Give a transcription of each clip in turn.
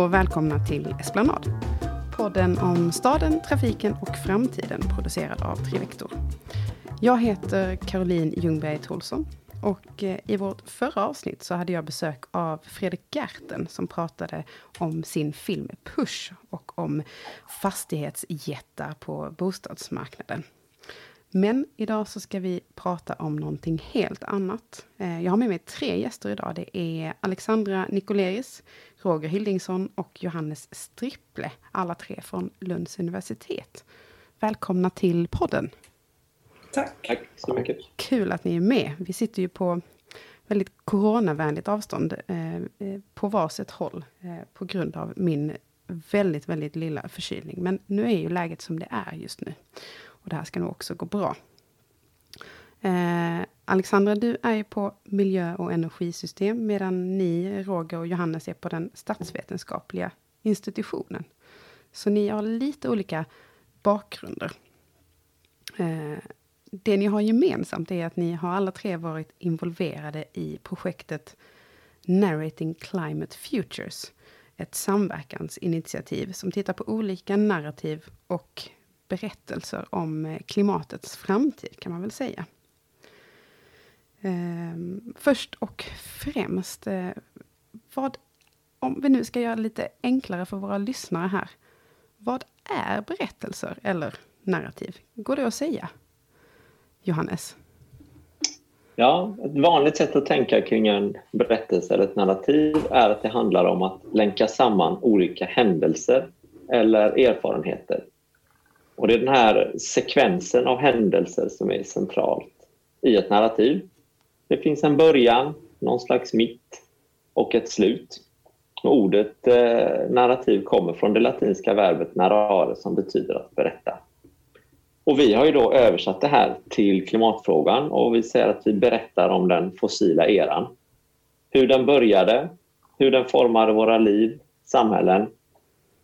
och välkomna till Esplanad. Podden om staden, trafiken och framtiden producerad av Trivector. Jag heter Caroline Ljungberg Tholsson och eh, i vårt förra avsnitt så hade jag besök av Fredrik Gerten som pratade om sin film Push och om fastighetsjättar på bostadsmarknaden. Men idag så ska vi prata om någonting helt annat. Eh, jag har med mig tre gäster idag. Det är Alexandra Nikoleris, Roger Hildingsson och Johannes Stripple. Alla tre från Lunds universitet. Välkomna till podden. Tack. Tack så mycket. Kul att ni är med. Vi sitter ju på väldigt coronavänligt avstånd eh, eh, på varsitt håll på grund av min väldigt, väldigt lilla förkylning. Men nu är ju läget som det är just nu. Och det här ska nog också gå bra. Eh, Alexandra, du är ju på miljö och energisystem medan ni, Roger och Johannes, är på den statsvetenskapliga institutionen. Så ni har lite olika bakgrunder. Eh, det ni har gemensamt är att ni har alla tre varit involverade i projektet Narrating Climate Futures. Ett samverkansinitiativ som tittar på olika narrativ och berättelser om eh, klimatets framtid, kan man väl säga. Ehm, först och främst, eh, vad, om vi nu ska göra det lite enklare för våra lyssnare här. Vad är berättelser eller narrativ? Går det att säga? Johannes? Ja, ett vanligt sätt att tänka kring en berättelse eller ett narrativ är att det handlar om att länka samman olika händelser eller erfarenheter och det är den här sekvensen av händelser som är centralt i ett narrativ. Det finns en början, någon slags mitt och ett slut. Och ordet eh, narrativ kommer från det latinska verbet narrare som betyder att berätta. Och vi har ju då översatt det här till klimatfrågan och vi säger att vi berättar om den fossila eran. Hur den började, hur den formade våra liv, samhällen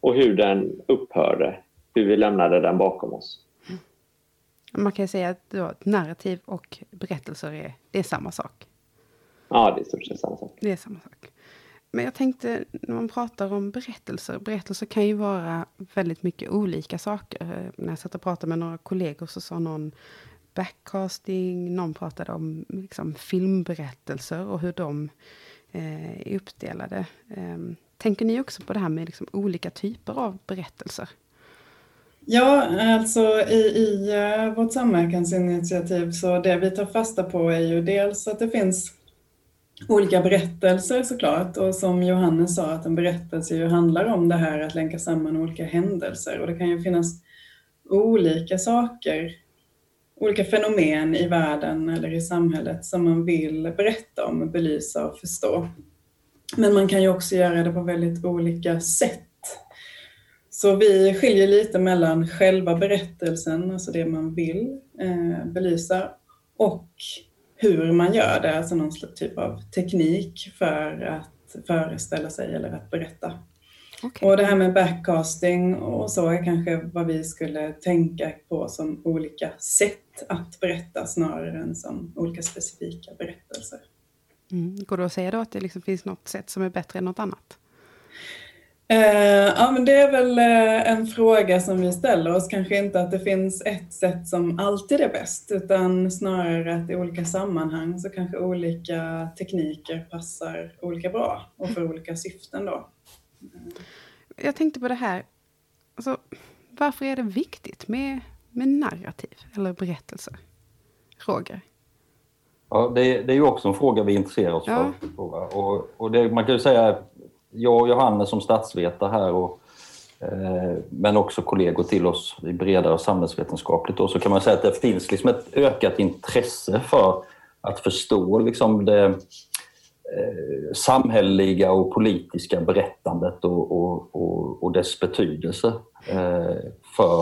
och hur den upphörde hur vi lämnade den bakom oss. Man kan säga att då, narrativ och berättelser är, det är samma sak. Ja, det är i stort sett samma sak. Det är samma sak. Men jag tänkte, när man pratar om berättelser, berättelser kan ju vara väldigt mycket olika saker. När jag satt och pratade med några kollegor så sa någon backcasting, någon pratade om liksom, filmberättelser och hur de eh, är uppdelade. Eh, tänker ni också på det här med liksom, olika typer av berättelser? Ja, alltså i, i eh, vårt samverkansinitiativ så det vi tar fasta på är ju dels att det finns olika berättelser såklart och som Johannes sa att en berättelse ju handlar om det här att länka samman olika händelser och det kan ju finnas olika saker, olika fenomen i världen eller i samhället som man vill berätta om, belysa och förstå. Men man kan ju också göra det på väldigt olika sätt så vi skiljer lite mellan själva berättelsen, alltså det man vill eh, belysa, och hur man gör det, alltså någon typ av teknik för att föreställa sig eller att berätta. Okay. Och det här med backcasting och så är kanske vad vi skulle tänka på som olika sätt att berätta snarare än som olika specifika berättelser. Mm. Går det att säga då att det liksom finns något sätt som är bättre än något annat? Eh, ja, men det är väl eh, en fråga som vi ställer oss. Kanske inte att det finns ett sätt som alltid är bäst, utan snarare att i olika sammanhang så kanske olika tekniker passar olika bra och för olika syften då. Jag tänkte på det här, alltså, varför är det viktigt med, med narrativ eller berättelser? Roger? Ja, det, det är ju också en fråga vi intresserar oss ja. för. Och, och det, man kan ju säga jag och Johannes som statsvetare här och, eh, men också kollegor till oss i bredare samhällsvetenskapligt då, så kan man säga att det finns liksom ett ökat intresse för att förstå liksom det eh, samhälleliga och politiska berättandet och, och, och, och dess betydelse eh, för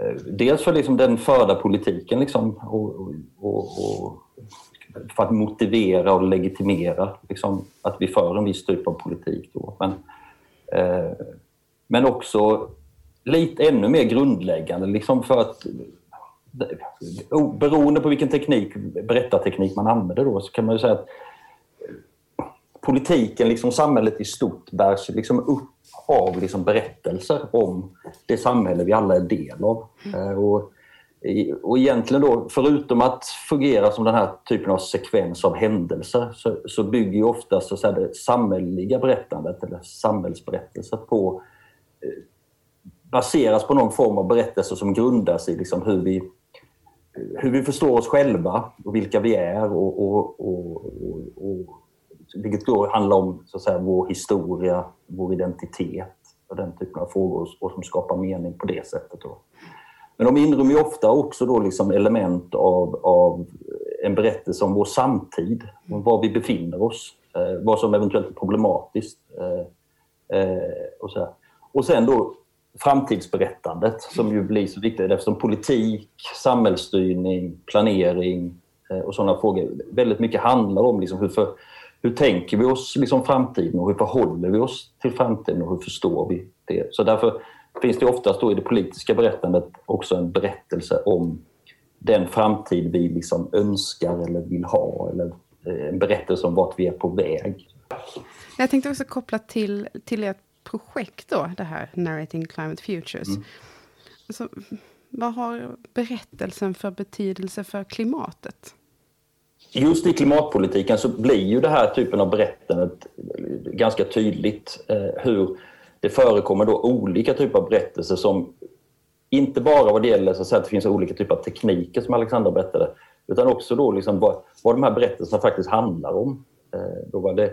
eh, dels för liksom den förda politiken liksom, och, och för att motivera och legitimera liksom, att vi för en viss typ av politik. Då. Men, eh, men också lite ännu mer grundläggande liksom för att beroende på vilken teknik, berättarteknik man använder då, så kan man ju säga att politiken, liksom samhället i stort, bärs liksom upp av liksom berättelser om det samhälle vi alla är del av. Mm. Och, och egentligen då, förutom att fungera som den här typen av sekvens av händelser så, så bygger ju ofta så det samhälleliga berättandet eller samhällsberättelser på eh, baseras på någon form av berättelse som grundas i liksom hur, vi, hur vi förstår oss själva och vilka vi är och, och, och, och vilket då handlar om så att säga, vår historia, vår identitet och den typen av frågor och som skapar mening på det sättet. Då. Men de inrymmer ju ofta också då liksom element av, av en berättelse om vår samtid, om var vi befinner oss, eh, vad som eventuellt är problematiskt. Eh, eh, och, så här. och sen då framtidsberättandet som ju blir så viktigt eftersom politik, samhällsstyrning, planering eh, och sådana frågor väldigt mycket handlar om liksom hur, för, hur tänker vi oss liksom framtiden och hur förhåller vi oss till framtiden och hur förstår vi det? Så därför finns det oftast då i det politiska berättandet också en berättelse om den framtid vi liksom önskar eller vill ha eller eh, en berättelse om vart vi är på väg. Jag tänkte också koppla till, till ert projekt då, det här Narrating Climate Futures. Mm. Så, vad har berättelsen för betydelse för klimatet? Just i klimatpolitiken så blir ju den här typen av berättandet ganska tydligt eh, hur det förekommer då olika typer av berättelser som inte bara vad det gäller så att, säga, att det finns olika typer av tekniker som Alexandra berättade, utan också då liksom vad, vad de här berättelserna faktiskt handlar om. Eh, då var det,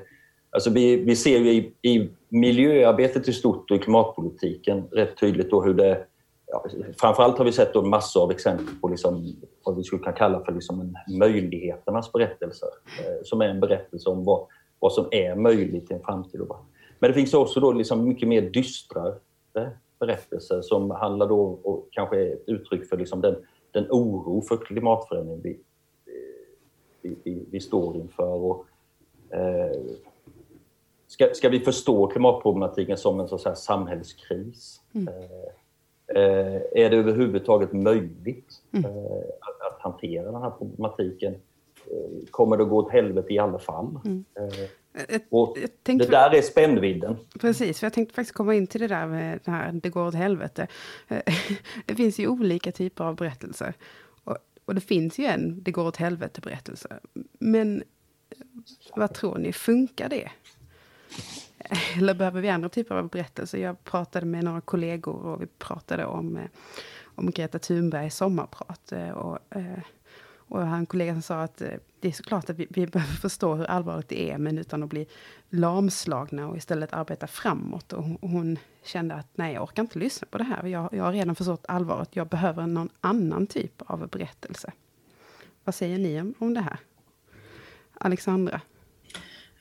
alltså vi, vi ser ju i, i miljöarbetet i stort och i klimatpolitiken rätt tydligt då hur det Ja, framförallt har vi sett då massor av exempel på liksom, vad vi skulle kunna kalla för liksom en möjligheternas berättelser. Eh, som är en berättelse om vad, vad som är möjligt i en framtid. Men det finns också då liksom mycket mer dystra berättelser som handlar då och kanske är ett uttryck för liksom den, den oro för klimatförändring vi, vi, vi, vi står inför. Och, eh, ska, ska vi förstå klimatproblematiken som en så samhällskris? Mm. Eh, eh är det överhuvudtaget möjligt mm. eh, att, att, hantera den här problematiken? Eh, kommer det att gå åt helvete i alla fall? Mm. Och det där är spännvidden. Precis, för jag tänkte faktiskt komma in till det där med det här, det går åt helvete. Det finns ju olika typer av berättelser. Och, och det finns ju en det går åt helvete-berättelse. Men vad tror ni, funkar det? Eller behöver vi andra typer av berättelser? Jag pratade med några kollegor och vi pratade om, om Greta Thunbergs sommarprat. Och, och han som sa att eh, det är såklart att vi, vi behöver förstå hur allvarligt det är, men utan att bli lamslagna och istället arbeta framåt. Och hon kände att nej, jag orkar inte lyssna på det här. Jag, jag har redan förstått allvaret. Jag behöver någon annan typ av berättelse. Vad säger ni om, om det här? Alexandra?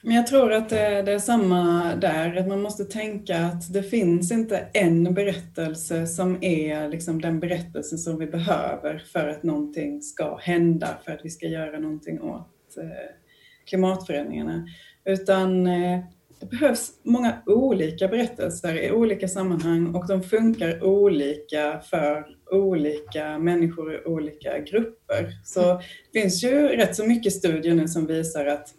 Men jag tror att det, det, är samma där, att man måste tänka att det finns inte en berättelse som är liksom den berättelse som vi behöver för att någonting ska hända, för att vi ska göra någonting åt eh, klimatförändringarna. Utan eh, det behövs många olika berättelser i olika sammanhang och de funkar olika för olika människor i olika grupper. Så det finns ju rätt så mycket studier nu som visar att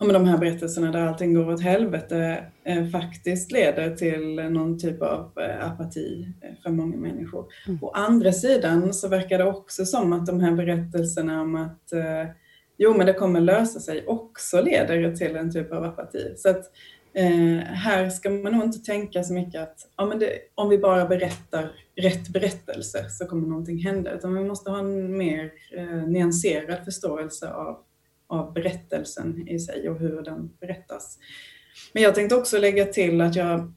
om de här berättelserna där allting går åt helvete eh, faktiskt leder till någon typ av eh, apati eh, för många människor. Mm. Å andra sidan så verkar det också som att de här berättelserna om att jo men det kommer lösa sig också leder till en typ av apati. Så att eh, här ska man nog inte tänka så mycket att ja, men det, om vi bara berättar rätt berättelse så kommer någonting hända, utan vi måste ha en mer eh, nyanserad förståelse av av berättelsen i sig och hur den berättas. Men jag tänkte också lägga till att jag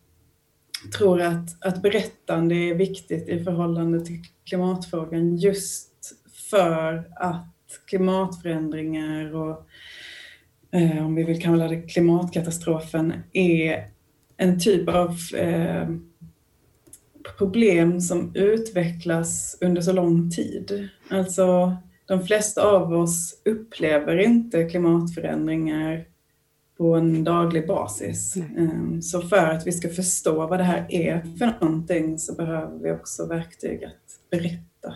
tror att, att berättande är viktigt i förhållande till klimatfrågan just för att klimatförändringar och eh, om vi vill kalla det klimatkatastrofen är en typ av eh, problem som utvecklas under så lång tid. Alltså de flesta av oss upplever inte klimatförändringar på en daglig basis. Mm. Så för att vi ska förstå vad det här är för någonting så behöver vi också verktyg att berätta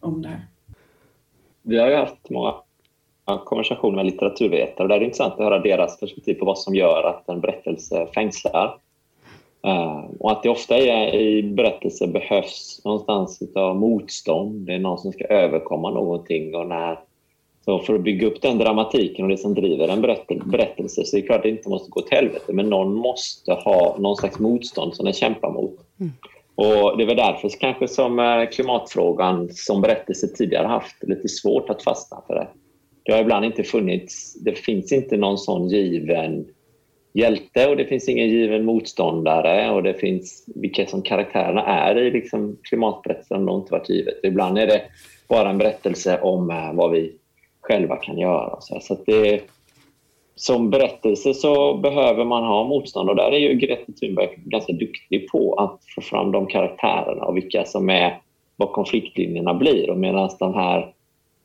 om det här. Vi har ju haft många konversation med litteraturvetare. Där är det intressant att höra deras perspektiv på vad som gör att en berättelse fängslar. Uh, och att det ofta är, i berättelser behövs någonstans av motstånd. Det är någon som ska överkomma någonting. Och när, så för att bygga upp den dramatiken och det som driver en berättelse så är det klart att det inte måste gå till helvete men någon måste ha någon slags motstånd som den kämpar mot. Mm. Och Det är väl därför kanske som eh, klimatfrågan som berättelse tidigare haft lite svårt att fastna för det. Det har ibland inte funnits, det finns inte någon sån given hjälte och det finns ingen given motståndare och det finns vilka som karaktärerna är i liksom klimatberättelsen om det inte varit givet. Ibland är det bara en berättelse om eh, vad vi själva kan göra. Så det, som berättelse så behöver man ha motstånd och där är ju Greta Thunberg ganska duktig på att få fram de karaktärerna och vilka som är vad konfliktlinjerna blir. Och medan de här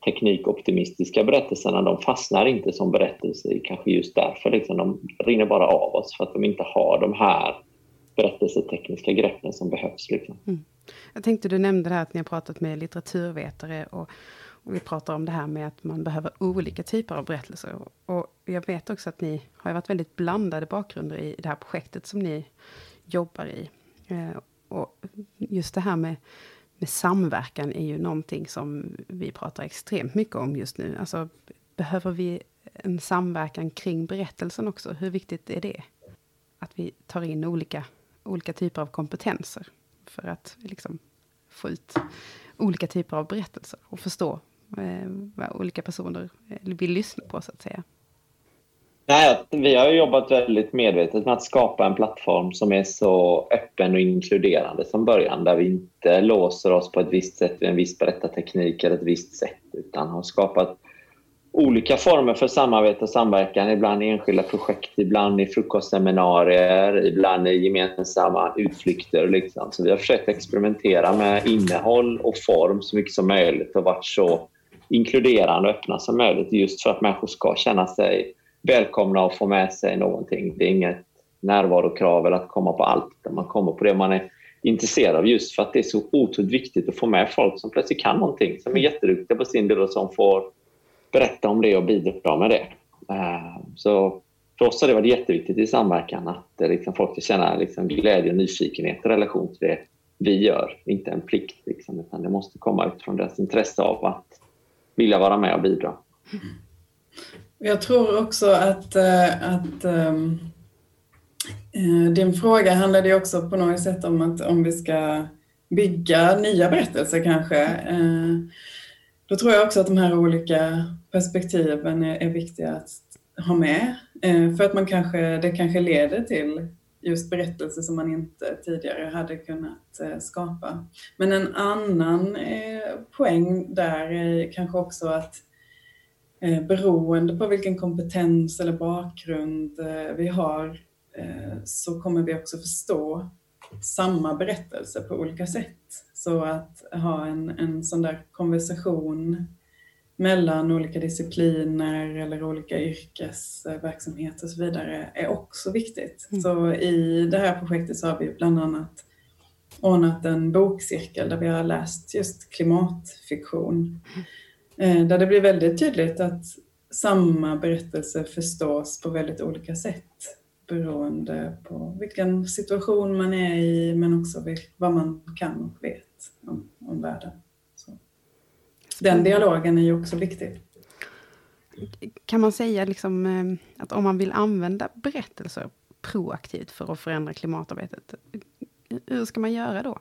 teknikoptimistiska berättelserna de fastnar inte som berättelser kanske just därför. Liksom, de rinner bara av oss för att de inte har de här berättelsetekniska greppen som behövs. Liksom. Mm. Jag tänkte du nämnde det här att ni har pratat med litteraturvetare och och vi pratar om det här med att man behöver olika typer av berättelser. Och jag vet också att ni har varit väldigt blandade bakgrunder i det här projektet som ni jobbar i. Eh, och just det här med, med samverkan är ju någonting som vi pratar extremt mycket om just nu. Alltså, behöver vi en samverkan kring berättelsen också? Hur viktigt är det? Att vi tar in olika, olika typer av kompetenser för att liksom få ut olika typer av berättelser och förstå Eh, vad olika personer vill lyssna på, så att säga? Nej, vi har jobbat väldigt medvetet med att skapa en plattform som är så öppen och inkluderande som början, där vi inte låser oss på ett visst sätt vid en viss berättarteknik eller ett visst sätt, utan har skapat olika former för samarbete och samverkan. Ibland i enskilda projekt, ibland i frukostseminarier, ibland i gemensamma utflykter. Liksom. Så vi har försökt experimentera med innehåll och form så mycket som möjligt och varit så inkluderande och öppna som möjligt just för att människor ska känna sig välkomna och få med sig någonting. Det är inget närvarokrav eller att komma på allt, utan man kommer på det man är intresserad av just för att det är så otroligt viktigt att få med folk som plötsligt kan någonting, som är jätteduktiga på sin del och som får berätta om det och bidra med det. Eh, så för oss har det varit jätteviktigt i samverkan att eh, liksom folk ska känna liksom glädje och nyfikenhet i relation till det vi gör, inte en plikt. Liksom, utan det måste komma utifrån deras intresse av att vilja vara med och bidra. Jag tror också att, eh, att ehm, eh, din fråga handlade ju också på något sätt om att om vi ska bygga nya berättelser kanske. Eh, då tror jag också att de här olika perspektiven är, är viktiga att ha med. För att man kanske, det kanske leder till just berättelser som man inte tidigare hade kunnat skapa. Men en annan poäng där är kanske också att beroende på vilken kompetens eller bakgrund vi har så kommer vi också förstå samma berättelse på olika sätt. Så att ha en, en sån där konversation mellan olika discipliner eller olika yrkesverksamheter och så vidare är också viktigt. Mm. Så i det här projektet så har vi bland annat ordnat en bokcirkel där vi har läst just klimatfiktion. Mm. Där det blir väldigt tydligt att samma berättelse förstås på väldigt olika sätt beroende på vilken situation man är i men också vad man kan och vet om, om världen den dialogen är ju också viktig. Kan man säga liksom, eh, att om man vill använda berättelser proaktivt för att förändra klimatarbetet, hur ska man göra då?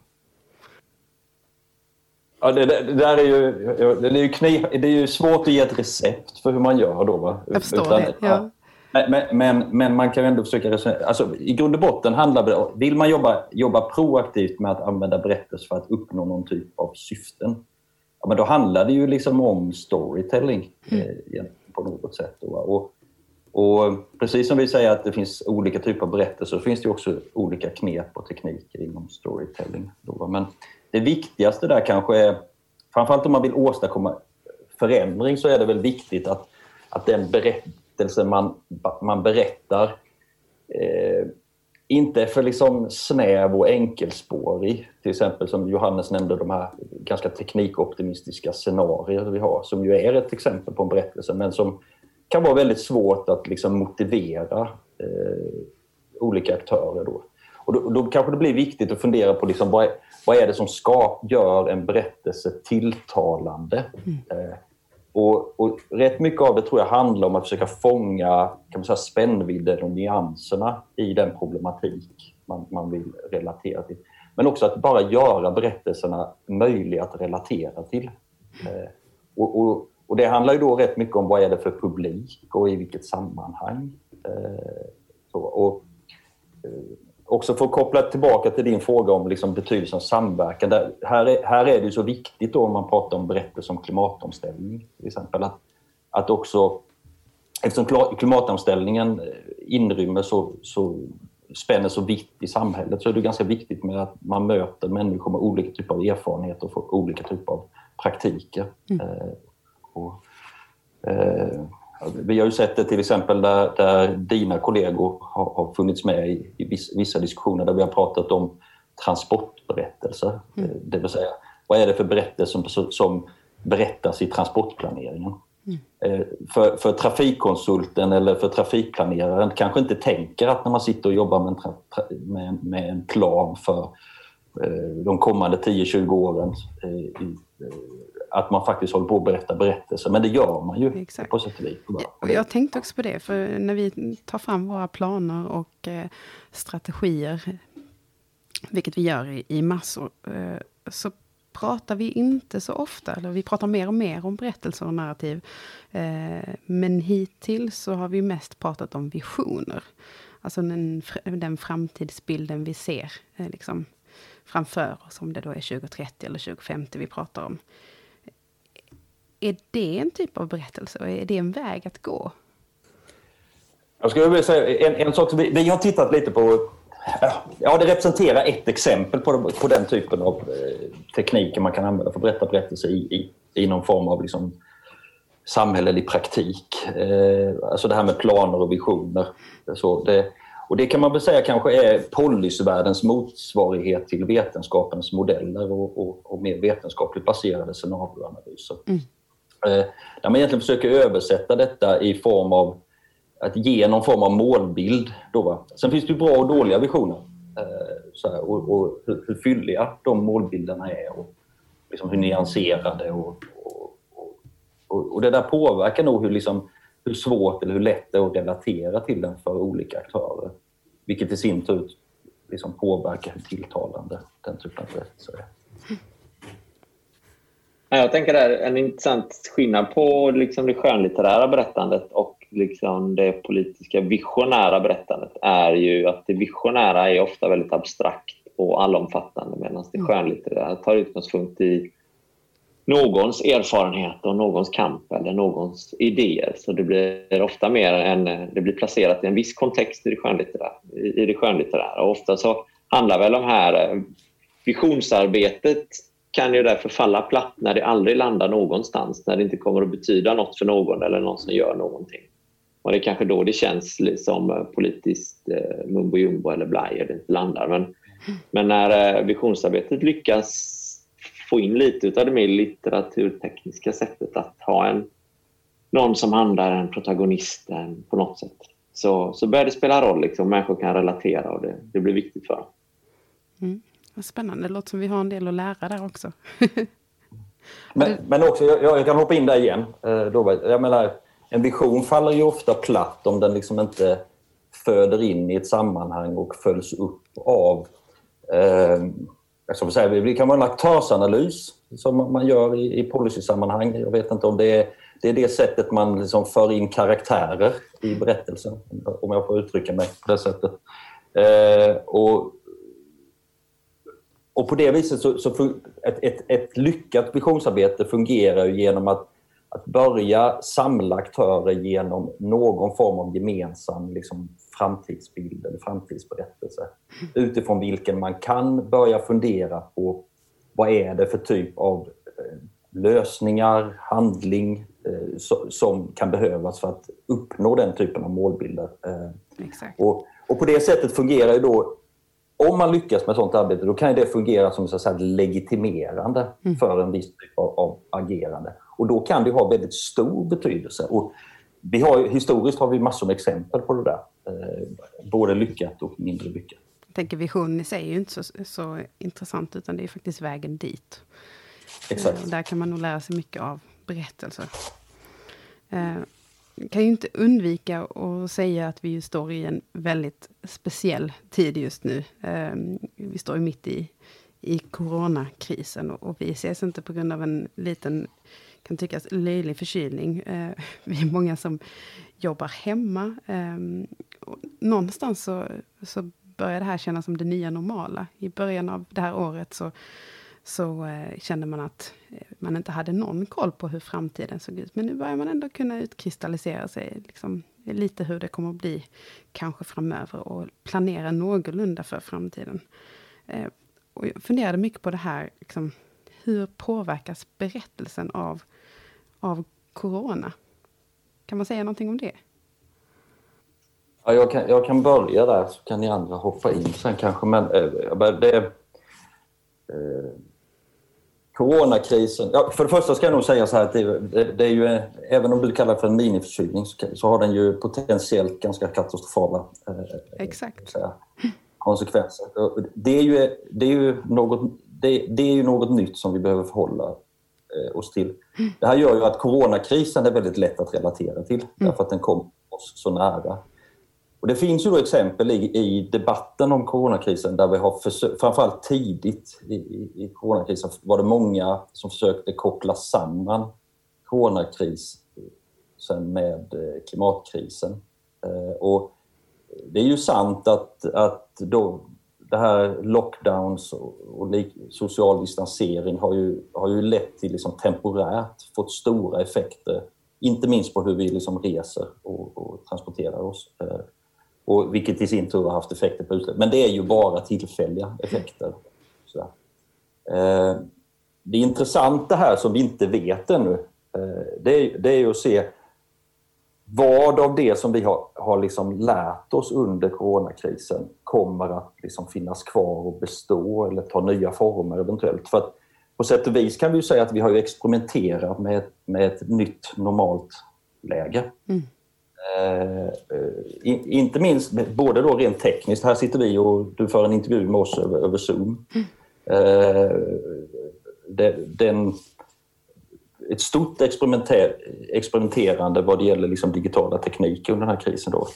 Ja, det, det, det där är ju, det är ju, kniv, det är ju svårt att ge ett recept för hur man gör då. Va? Jag förstår Utan, det. Ja. Men, men, men, man kan ändå försöka resonera. Alltså, I grund och botten handlar det om, vill man jobba, jobba proaktivt med att använda berättelser för att uppnå någon typ av syften, ja, men då handlar det ju liksom om storytelling mm. eh, på något sätt. Då, och, och, precis som vi säger att det finns olika typer av berättelser så finns det också olika knep och tekniker inom storytelling. Då, men det viktigaste där kanske är, framförallt om man vill åstadkomma förändring så är det väl viktigt att, att den berättelse man, man berättar eh, inte är för liksom snäv och enkelspårig. Till exempel som Johannes nämnde, de här ganska teknikoptimistiska scenarier vi har, som ju är ett exempel på en berättelse, men som kan vara väldigt svårt att liksom motivera eh, olika aktörer. Då. Och då, då, kanske det blir viktigt att fundera på liksom vad, är, vad är det som ska, gör en berättelse tilltalande. Mm. Eh, och, och, rätt mycket av det tror jag handlar om att försöka fånga kan man säga, spännvidden och nyanserna i den problematik man, man vill relatera till. Men också att bara göra berättelserna möjliga att relatera till. Eh, och, och, och, det handlar ju då rätt mycket om vad är det för publik och i vilket sammanhang. Eh, så, och, eh, också för att koppla tillbaka till din fråga om liksom betydelsen av samverkan. Där, här, är, här är det så viktigt då om man pratar om berättelser om klimatomställning till exempel. Att, att också, eftersom klimatomställningen inrymmer så, så spänner så vitt i samhället så är det ganska viktigt med att man möter människor med olika typer av erfarenheter och olika typer av praktiker. Mm. Eh, och, eh, vi har ju sett det till exempel där, där dina kollegor har, har funnits med i, i vissa diskussioner där vi har pratat om transportberättelser. Mm. Det vill säga, vad är det för berättelser som, som berättas i transportplaneringen? Mm. För, för trafikkonsulten eller för trafikplaneraren kanske inte tänker att när man sitter och jobbar med en, med, med en plan för eh, de kommande 10-20 åren eh, att man faktiskt håller på att berätta berättelser. Men det gör man ju Exakt. på sätt och vis. Ja, jag tänkte också på det, för när vi tar fram våra planer och eh, strategier, vilket vi gör i, i massor, eh, så pratar vi inte så ofta, eller vi pratar mer och mer om berättelser och narrativ. Eh, men hittills så har vi mest pratat om visioner. Alltså den, den framtidsbilden vi ser eh, liksom, framför oss, om det då är 2030 eller 2050 vi pratar om. Är det en typ av berättelse och är det en väg att gå? Jag skulle vilja säga en, en sak. Vi, vi har tittat lite på Ja, det representerar ett exempel på, på den typen av eh, tekniker man kan använda för att berätta berättelser i, i, i någon form av liksom samhällelig praktik. Eh, alltså det här med planer och visioner. Så det, och det kan man väl säga kanske är policyvärldens motsvarighet till vetenskapens modeller och, och, och mer vetenskapligt baserade scenarioanalyser. Mm. Eh, där man egentligen försöker översätta detta i form av att ge någon form av målbild. Då, va? Sen finns det bra och dåliga visioner. Eh, så här, och, och hur, hur, fylliga de målbilderna är och liksom hur nyanserade. Och, och, och, och, det där påverkar nog hur, liksom, hur svårt eller hur lätt det är att relatera till den för olika aktörer. Vilket i sin tur liksom påverkar hur tilltalande den typen av berättelser är. Jag tänker det är en intressant skillnad på liksom det skönlitterära berättandet och liksom det politiska visionära berättandet är ju att det visionära är ofta väldigt abstrakt och allomfattande medan det mm. skönlitterära tar utgångspunkt i någons erfarenhet och någons kamp eller någons idéer. Så det blir ofta mer en, det blir placerat i en viss kontext i det skönlitterära. I det skönlitterära. Och ofta så handlar väl om här eh, visionsarbetet kan ju därför falla platt när det aldrig landar någonstans, när det inte kommer att betyda något för någon eller någon som gör någonting. Och det är kanske då det känns som liksom eh, politiskt eh, mumbo jumbo eller blaj och det inte landar. Men, men när eh, visionsarbetet lyckas få in lite av det mer litteraturtekniska sättet att ha en, någon som handlar, en protagonist en, på något sätt, så, så börjar det spela roll. Liksom. Människor kan relatera och det, det blir viktigt för dem. Mm. Vad spännande. Det låter som vi har en del att lära där också. men, men också, jag, jag, kan hoppa in där igen. Eh, jag menar, en vision faller ju ofta platt om den liksom inte föder in i ett sammanhang och följs upp av eh, jag säga, det kan vara en aktörsanalys som man gör i, i policysammanhang. Jag vet inte om det är det, är det sättet man liksom för in karaktärer i berättelsen, om jag får uttrycka mig på det sättet. Eh, och, och på det viset så, så ett, ett, ett lyckat visionsarbete fungerar genom att att börja samla aktörer genom någon form av gemensam liksom, framtidsbild eller framtidsberättelse. Utifrån vilken man kan börja fundera på vad är det för typ av eh, lösningar, handling, eh, som kan behövas för att uppnå den typen av målbilder. Exakt. Och, och på det sättet fungerar ju då om man lyckas med sånt arbete då kan det fungera som så att säga, legitimerande mm. för en viss typ av, av, agerande. Och då kan det ha väldigt stor betydelse. Och vi har, historiskt har vi massor med exempel på det där. Eh, både lyckat och mindre lyckat. Jag tänker vision i sig är ju inte så, så intressant utan det är faktiskt vägen dit. Exakt. Eh, där kan man nog lära sig mycket av berättelser. Eh, kan ju inte undvika att säga att vi står i en väldigt speciell tid just nu. Ehm, vi står ju mitt i, i coronakrisen och vi ses inte på grund av en liten, kan tyckas löjlig förkylning. Ehm, vi är många som jobbar hemma. Ehm, någonstans så, så börjar det här kännas som det nya normala. I början av det här året så så eh, kände man att eh, man inte hade någon koll på hur framtiden såg ut. Men nu börjar man ändå kunna utkristallisera sig liksom, lite hur det kommer att bli kanske framöver och planera någorlunda för framtiden. Eh, och jag funderade mycket på det här, liksom, hur påverkas berättelsen av, av corona? Kan man säga någonting om det? Ja, jag, kan, jag kan börja där, så kan ni andra hoppa in sen kanske. Men äh, det, äh, Coronakrisen. Ja, för det första ska jag nog säga så här att det, det, det är ju, även om du kallar det för en miniförkylning så, så har den ju potentiellt ganska katastrofala eh, konsekvenser. Det är ju, det är ju något, det, det, är ju något nytt som vi behöver förhålla eh, oss till. Det här gör ju att coronakrisen är väldigt lätt att relatera till mm. därför att den kom oss så nära. Och det finns ju då exempel i, i debatten om coronakrisen där vi har försökt, framförallt tidigt i, i, coronakrisen var det många som försökte koppla samman coronakrisen eh, med eh, klimatkrisen. Eh, och det är ju sant att, att då det här lockdowns och, och social distansering har ju, har ju lett till liksom temporärt fått stora effekter, inte minst på hur vi liksom reser och, och transporterar oss. Och vilket i sin tur har haft effekter på utsläpp. Men det är ju bara tillfälliga effekter. Eh, det intressanta här som vi inte vet ännu, eh, det, är, det är ju att se vad av det som vi har, har liksom lärt oss under coronakrisen kommer att liksom finnas kvar och bestå eller ta nya former eventuellt. För att på sätt och vis kan vi säga att vi har experimenterat med, med ett nytt normalt läge. Mm. Eh, eh inte minst både då rent tekniskt, här sitter vi och du för en intervju med oss över, över Zoom. Mm. Eh, det, den, ett stort experimenter, experimenterande vad det gäller liksom digitala tekniker under den här krisen. Då.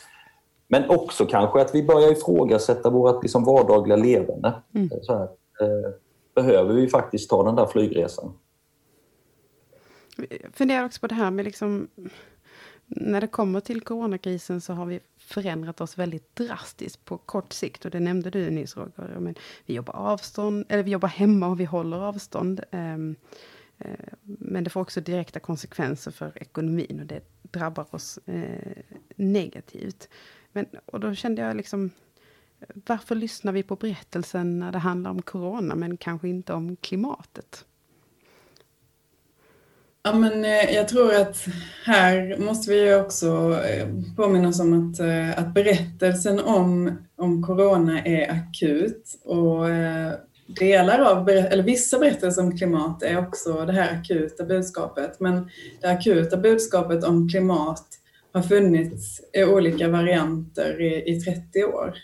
Men också kanske att vi börjar ifrågasätta vårt liksom vardagliga levande. Mm. Här, eh, behöver vi faktiskt ta den där flygresan? Jag funderar också på det här med liksom när det kommer till coronakrisen så har vi förändrat oss väldigt drastiskt på kort sikt. Och det nämnde du nyss Roger. Men vi jobbar avstånd, eller vi jobbar hemma och vi håller avstånd. Um, men det får också direkta konsekvenser för ekonomin och det drabbar oss eh, negativt. Men, och då kände jag liksom, varför lyssnar vi på berättelsen när det handlar om corona men kanske inte om klimatet? Ja, men eh, jag tror att här måste vi också eh, påminna oss om att, eh, att berättelsen om, om corona är akut och delar av, eller vissa berättelser om klimat är också det här akuta budskapet. Men det akuta budskapet om klimat har funnits i olika varianter i, i 30 år.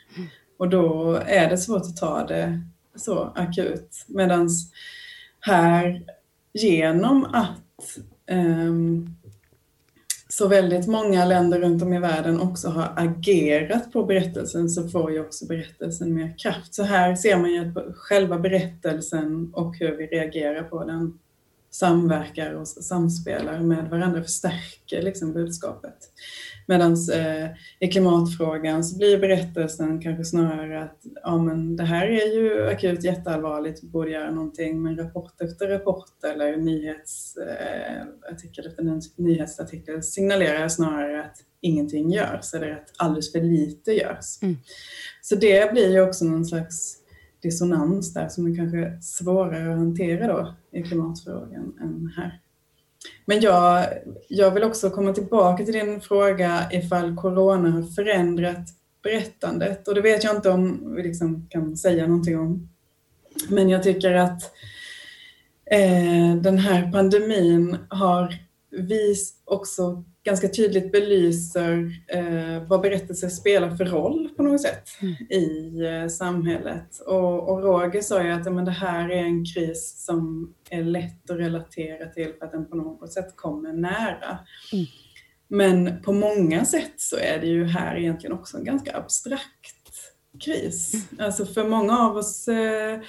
Och då är det svårt att ta det så akut. Medan här, genom att Ehm, så väldigt många länder runt om i världen också har agerat på berättelsen så får ju också berättelsen mer kraft. Så här ser man ju att själva berättelsen och hur vi reagerar på den samverkar och samspelar med varandra, förstärker liksom budskapet. Medan eh, i klimatfrågan så blir berättelsen kanske snarare att ja, men det här är ju akut jätteallvarligt, vi borde göra någonting, men rapport efter rapport eller nyhetsartikel eh, efter nyhetsartikel signalerar snarare att ingenting görs eller att alldeles för lite görs. Mm. Så det blir ju också någon slags dissonans där som är kanske svårare att hantera då i klimatfrågan än här. Men jag, jag vill också komma tillbaka till din fråga ifall corona har förändrat berättandet. Och det vet jag inte om vi liksom kan säga någonting om. Men jag tycker att eh, den här pandemin har vis också ganska tydligt belyser eh, vad berättelser spelar för roll på något sätt mm. i eh, samhället. Och, och Roger sa ju att men det här är en kris som är lätt att relatera till för att den på något sätt kommer nära. Mm. Men på många sätt så är det ju här egentligen också en ganska abstrakt kris. Mm. Alltså för många av oss eh,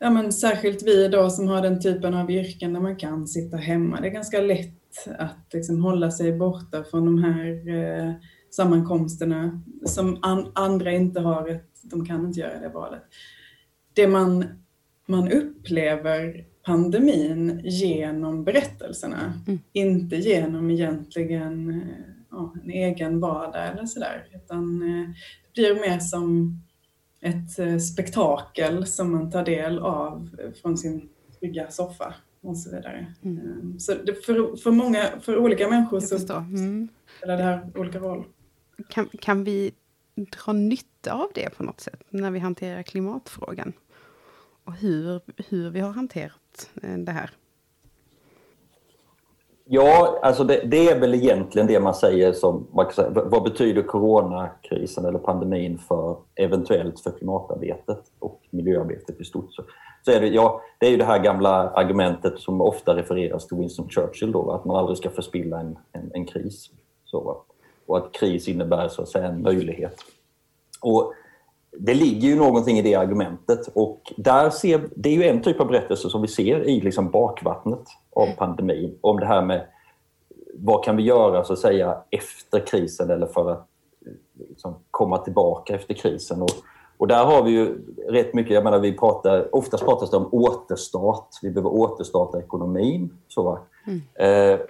Ja, men särskilt vi då som har den typen av yrken där man kan sitta hemma. Det är ganska lätt att liksom hålla sig borta från de här eh, sammankomsterna som an, andra inte har ett, de kan inte göra det valet. Det man, man upplever pandemin genom berättelserna, mm. inte genom egentligen eh, ja, en egen vardag eller sådär, utan eh, det blir mer som ett eh, spektakel som man tar del av från sin trygga soffa och så vidare. Mm. Ehm, så för, för, många, för olika människor så mm. spelar det här olika roll. Kan, kan vi dra nytta av det på något sätt när vi hanterar klimatfrågan? Och hur, hur vi har hanterat eh, det här? Ja, alltså det, det, är väl egentligen det man säger som, vad betyder coronakrisen eller pandemin för eventuellt för klimatarbetet och miljöarbetet i stort. Så, så är det, ja, det är ju det här gamla argumentet som ofta refereras till Winston Churchill då, att man aldrig ska förspilla en, en, en kris. Så, och att kris innebär så att säga en möjlighet. Och det ligger ju någonting i det argumentet och där ser, det är ju en typ av berättelse som vi ser i liksom bakvattnet av pandemin. Om det här med vad kan vi göra så att säga efter krisen eller för att liksom, komma tillbaka efter krisen. Och, och där har vi ju rätt mycket, jag menar vi pratar, oftast pratas det om återstart, vi behöver återstarta ekonomin. Så, mm. eh,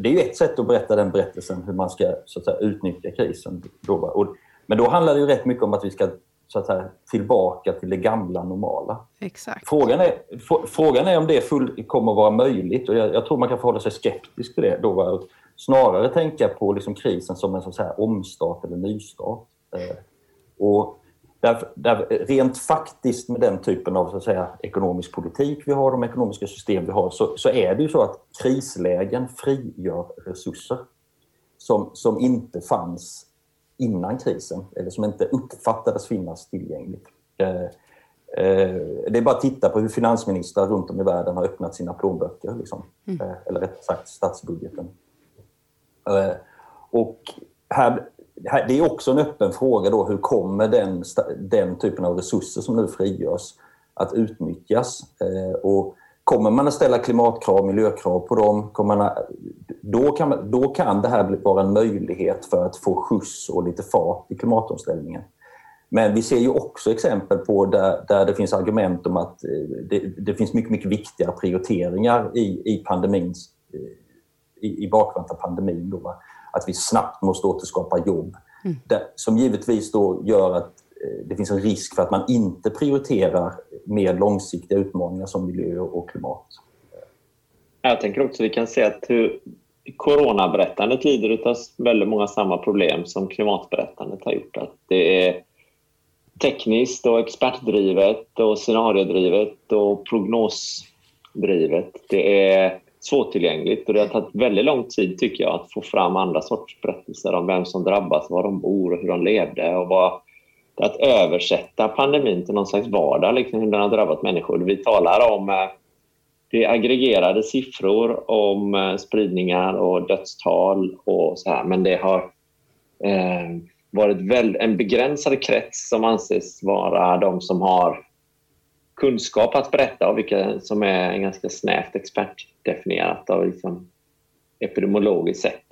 det är ju ett sätt att berätta den berättelsen, hur man ska så att säga, utnyttja krisen. Då, och, men då handlar det ju rätt mycket om att vi ska så att säga, tillbaka till det gamla normala. Exakt. Frågan, är, frågan är om det full, kommer att vara möjligt och jag, jag, tror man kan förhålla sig skeptisk till det. Då, snarare tänka på liksom krisen som en så här, omstart eller nystart. Eh, och där, där, rent faktiskt med den typen av så att säga, ekonomisk politik vi har, de ekonomiska system vi har, så, så är det ju så att krislägen frigör resurser som, som inte fanns innan krisen eller som inte uppfattades finnas tillgängligt. Eh, eh, det är bara att titta på hur finansministrar runt om i världen har öppnat sina plånböcker, liksom. mm. Eh, eller rätt sagt statsbudgeten. Och här, det är också en öppen fråga då, hur kommer den, den typen av resurser som nu frigörs att utnyttjas? Och Kommer man att ställa klimatkrav, miljökrav på dem, kommer man att, då, kan, då kan det här vara en möjlighet för att få skjuts och lite fart i klimatomställningen. Men vi ser ju också exempel på där, där det finns argument om att eh, det, det finns mycket, mycket viktigare prioriteringar i, i pandemins eh, i, i bakvant av pandemin. Då, Att vi snabbt måste återskapa jobb. Mm. Där, som givetvis då gör att Eh, det finns en risk för att man inte prioriterar mer långsiktiga utmaningar som miljö och klimat. Jag tänker också att vi kan se att hur coronaberättandet lider av väldigt många samma problem som klimatberättandet har gjort. Att det är tekniskt och expertdrivet och scenariodrivet och prognosdrivet. Det är svårtillgängligt och det har tagit väldigt lång tid tycker jag att få fram andra sorts berättelser om vem som drabbas, var de bor och hur de levde och vad att översätta pandemin till någon slags vardag, liksom hur den har drabbat människor. Vi talar om eh, det är aggregerade siffror om eh, spridningar och dödstal och så här, men det har eh, varit väl, en begränsad krets som anses vara de som har kunskap att berätta och vilka som är ganska snävt expertdefinierat av liksom epidemiologiskt sett.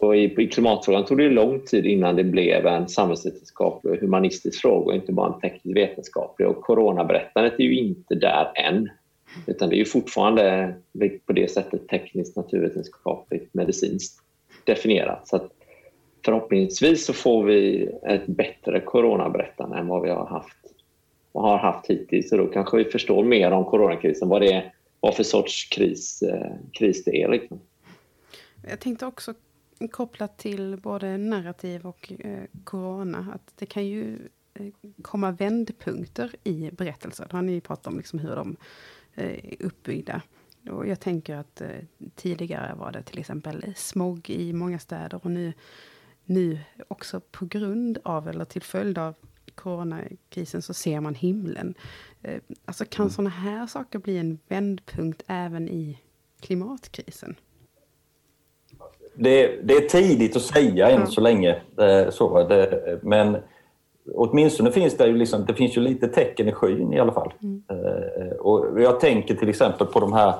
Och i, I klimatfrågan tog det lång tid innan det blev en samhällsvetenskaplig och humanistisk fråga och inte bara en teknisk vetenskaplig. Och coronaberättandet är ju inte där än. Utan det är ju fortfarande på det sättet tekniskt, naturvetenskapligt, medicinskt definierat. Så förhoppningsvis så får vi ett bättre coronaberättande än vad vi har haft och har haft hittills. Och då kanske vi förstår mer om coronakrisen, vad det är vad för sorts kris, eh, kris det är. Liksom. Jag tänkte också kopplat till både narrativ och eh, corona, att det kan ju eh, komma vändpunkter i berättelser. Det har ni pratat om liksom hur de eh, är uppbyggda. Och jag tänker att eh, tidigare var det till exempel smog i många städer och nu, nu också på grund av eller till följd av coronakrisen så ser man himlen. Eh, alltså kan mm. sådana här saker bli en vändpunkt även i klimatkrisen? Det, det är tidigt att säga än så länge. Eh, så, det, men åtminstone finns det ju, liksom, det finns ju lite tecken i skyn i alla fall. Mm. Eh, och jag tänker till exempel på de här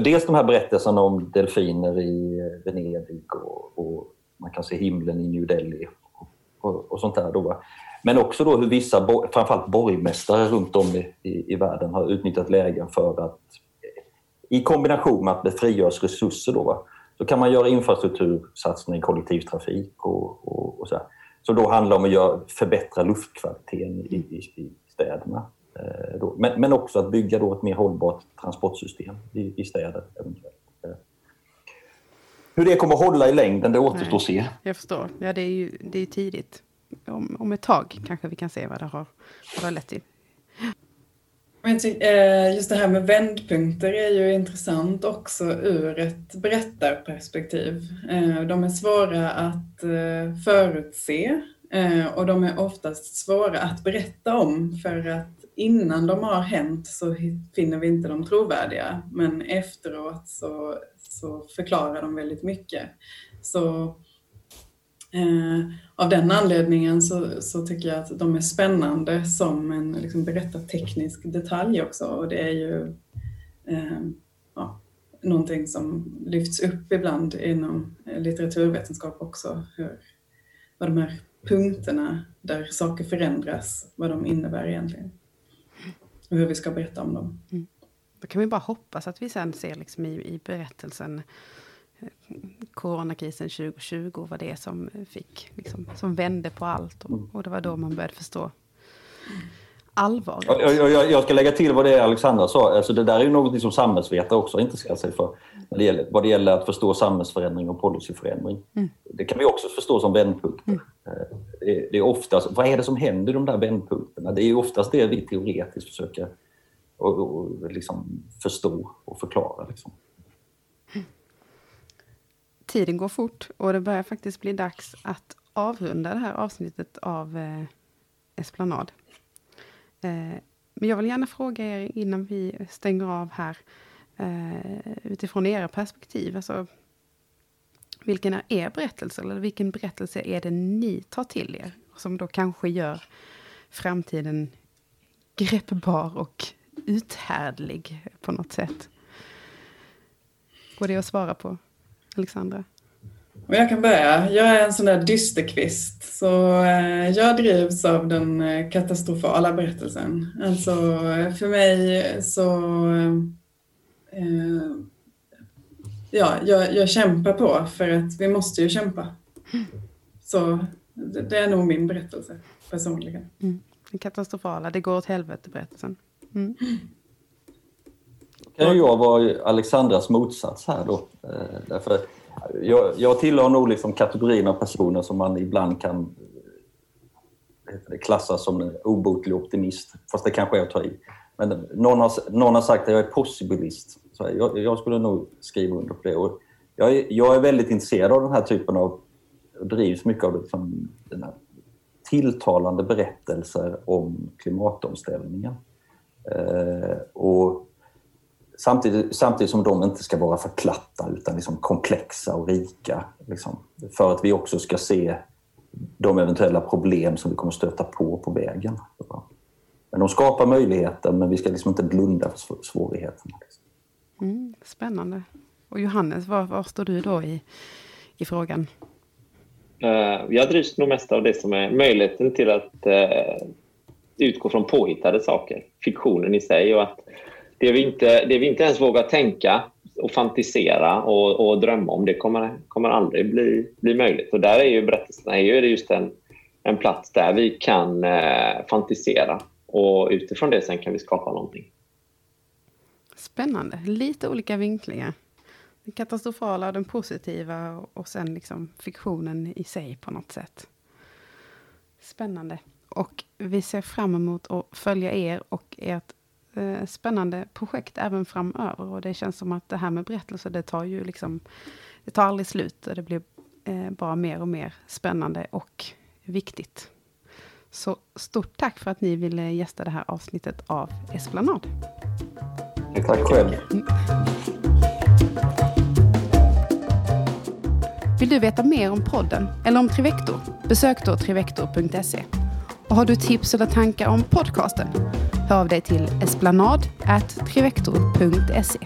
Dels de här berättelserna om delfiner i Venedig och, och man kan se himlen i New Delhi och, och, och sånt där. Då. Men också då hur vissa, framförallt borgmästare runt om i, i, i, världen har utnyttjat lägen för att i kombination med att det frigörs resurser då, då kan man göra infrastruktursatsningar i kollektivtrafik och, och, och så här. Så då handlar om att göra, förbättra luftkvaliteten i, i, i städerna. Eh, då. Men, men också att bygga då ett mer hållbart transportsystem i, i städer. Eventuellt. Eh. Hur det kommer att hålla i längden, det återstår att se. Jag förstår. Ja, det är ju det är tidigt om, om ett tag kanske vi kan se vad det har, vad det har lett till. Eh, just det här med vändpunkter är ju intressant också ur ett berättarperspektiv. Eh, de är svåra att eh, förutse och de är oftast svåra att berätta om för att innan de har hänt så finner vi inte dem trovärdiga men efteråt så, så förklarar de väldigt mycket. Så Eh, av den anledningen så, så, tycker jag att de är spännande som en liksom, berättarteknisk detalj också och det är ju eh, ja, någonting som lyfts upp ibland inom litteraturvetenskap också. Hur, vad de här punkterna där saker förändras, vad de innebär egentligen. Och hur vi ska berätta om dem. Mm. Då kan vi bara hoppas att vi sen ser liksom i, i berättelsen coronakrisen 2020 var det som fick, liksom, som vände på allt. Och, mm. och, det var då man började förstå allvaret. Jag, jag, jag, ska lägga till vad det är Alexandra sa. Alltså det där är ju något som samhällsvetare också intresserar sig för. När det gäller, vad det gäller att förstå samhällsförändring och policyförändring. Mm. Det kan vi också förstå som vändpunkter. Mm. Eh, det, det, är oftast, vad är det som händer i de där vändpunkterna? Det är oftast det vi teoretiskt försöker och, och liksom förstå och förklara. Liksom tiden går fort och det börjar faktiskt bli dags att avrunda det här avsnittet av eh, Esplanad. Eh, men jag vill gärna fråga er innan vi stänger av här eh, utifrån era perspektiv. Alltså, vilken är er berättelse eller vilken berättelse är det ni tar till er som då kanske gör framtiden greppbar och uthärdlig på något sätt? Går det att svara på? Alexandra? Jag kan börja. Jag är en sån där dysterkvist. Så eh, jag drivs av den eh, katastrofala berättelsen. Alltså för mig så... Eh, ja, jag, jag kämpar på för att vi måste ju kämpa. Så det är nog min berättelse personligen. Mm. Den katastrofala, det går åt helvete berättelsen. Mm kan jag vara Alexandras motsats här då. Eh, därför jag, jag tillhör nog liksom kategorin av personer som man ibland kan eh, klassa som en obotlig optimist. Fast det kanske är att ta i. Men någon har, någon har sagt att jag är possibilist. Så jag, jag skulle nog skriva under på det. Och jag, är, jag är väldigt intresserad av den här typen av, drivs mycket av liksom, den här tilltalande berättelser om klimatomställningen. Eh, och Samtidigt, samtidigt som de inte ska vara för platta utan liksom komplexa och rika. Liksom, för att vi också ska se de eventuella problem som vi kommer stöta på på vägen. Men de skapar möjligheter men vi ska liksom inte blunda för svårigheterna. Mm, spännande. Och Johannes, var, var står du då i, i frågan? Uh, jag drivs nog mest av det som är möjligheten till att uh, utgå från påhittade saker, fiktionen i sig och att det vi inte, det vi inte ens vågar tänka och fantisera och, och drömma om, det kommer, kommer aldrig bli, bli möjligt. Och där är ju berättelserna är ju just en, en plats där vi kan eh, fantisera och utifrån det sen kan vi skapa någonting. Spännande. Lite olika vinklingar. Den katastrofala, den positiva och sen liksom fiktionen i sig på något sätt. Spännande. Och vi ser fram emot att följa er och ert eh, spännande projekt även framöver. Och det känns som att det här med berättelser, det tar ju liksom, det tar aldrig slut. Och det blir eh, bara mer och mer spännande och viktigt. Så stort tack för att ni ville gästa det här avsnittet av Esplanad. Tack själv. Vill du veta mer om podden eller om Trivector? Besök då trivector.se. Och har du tips eller tankar om podcasten? Hör av dig till esplanad.trivector.se.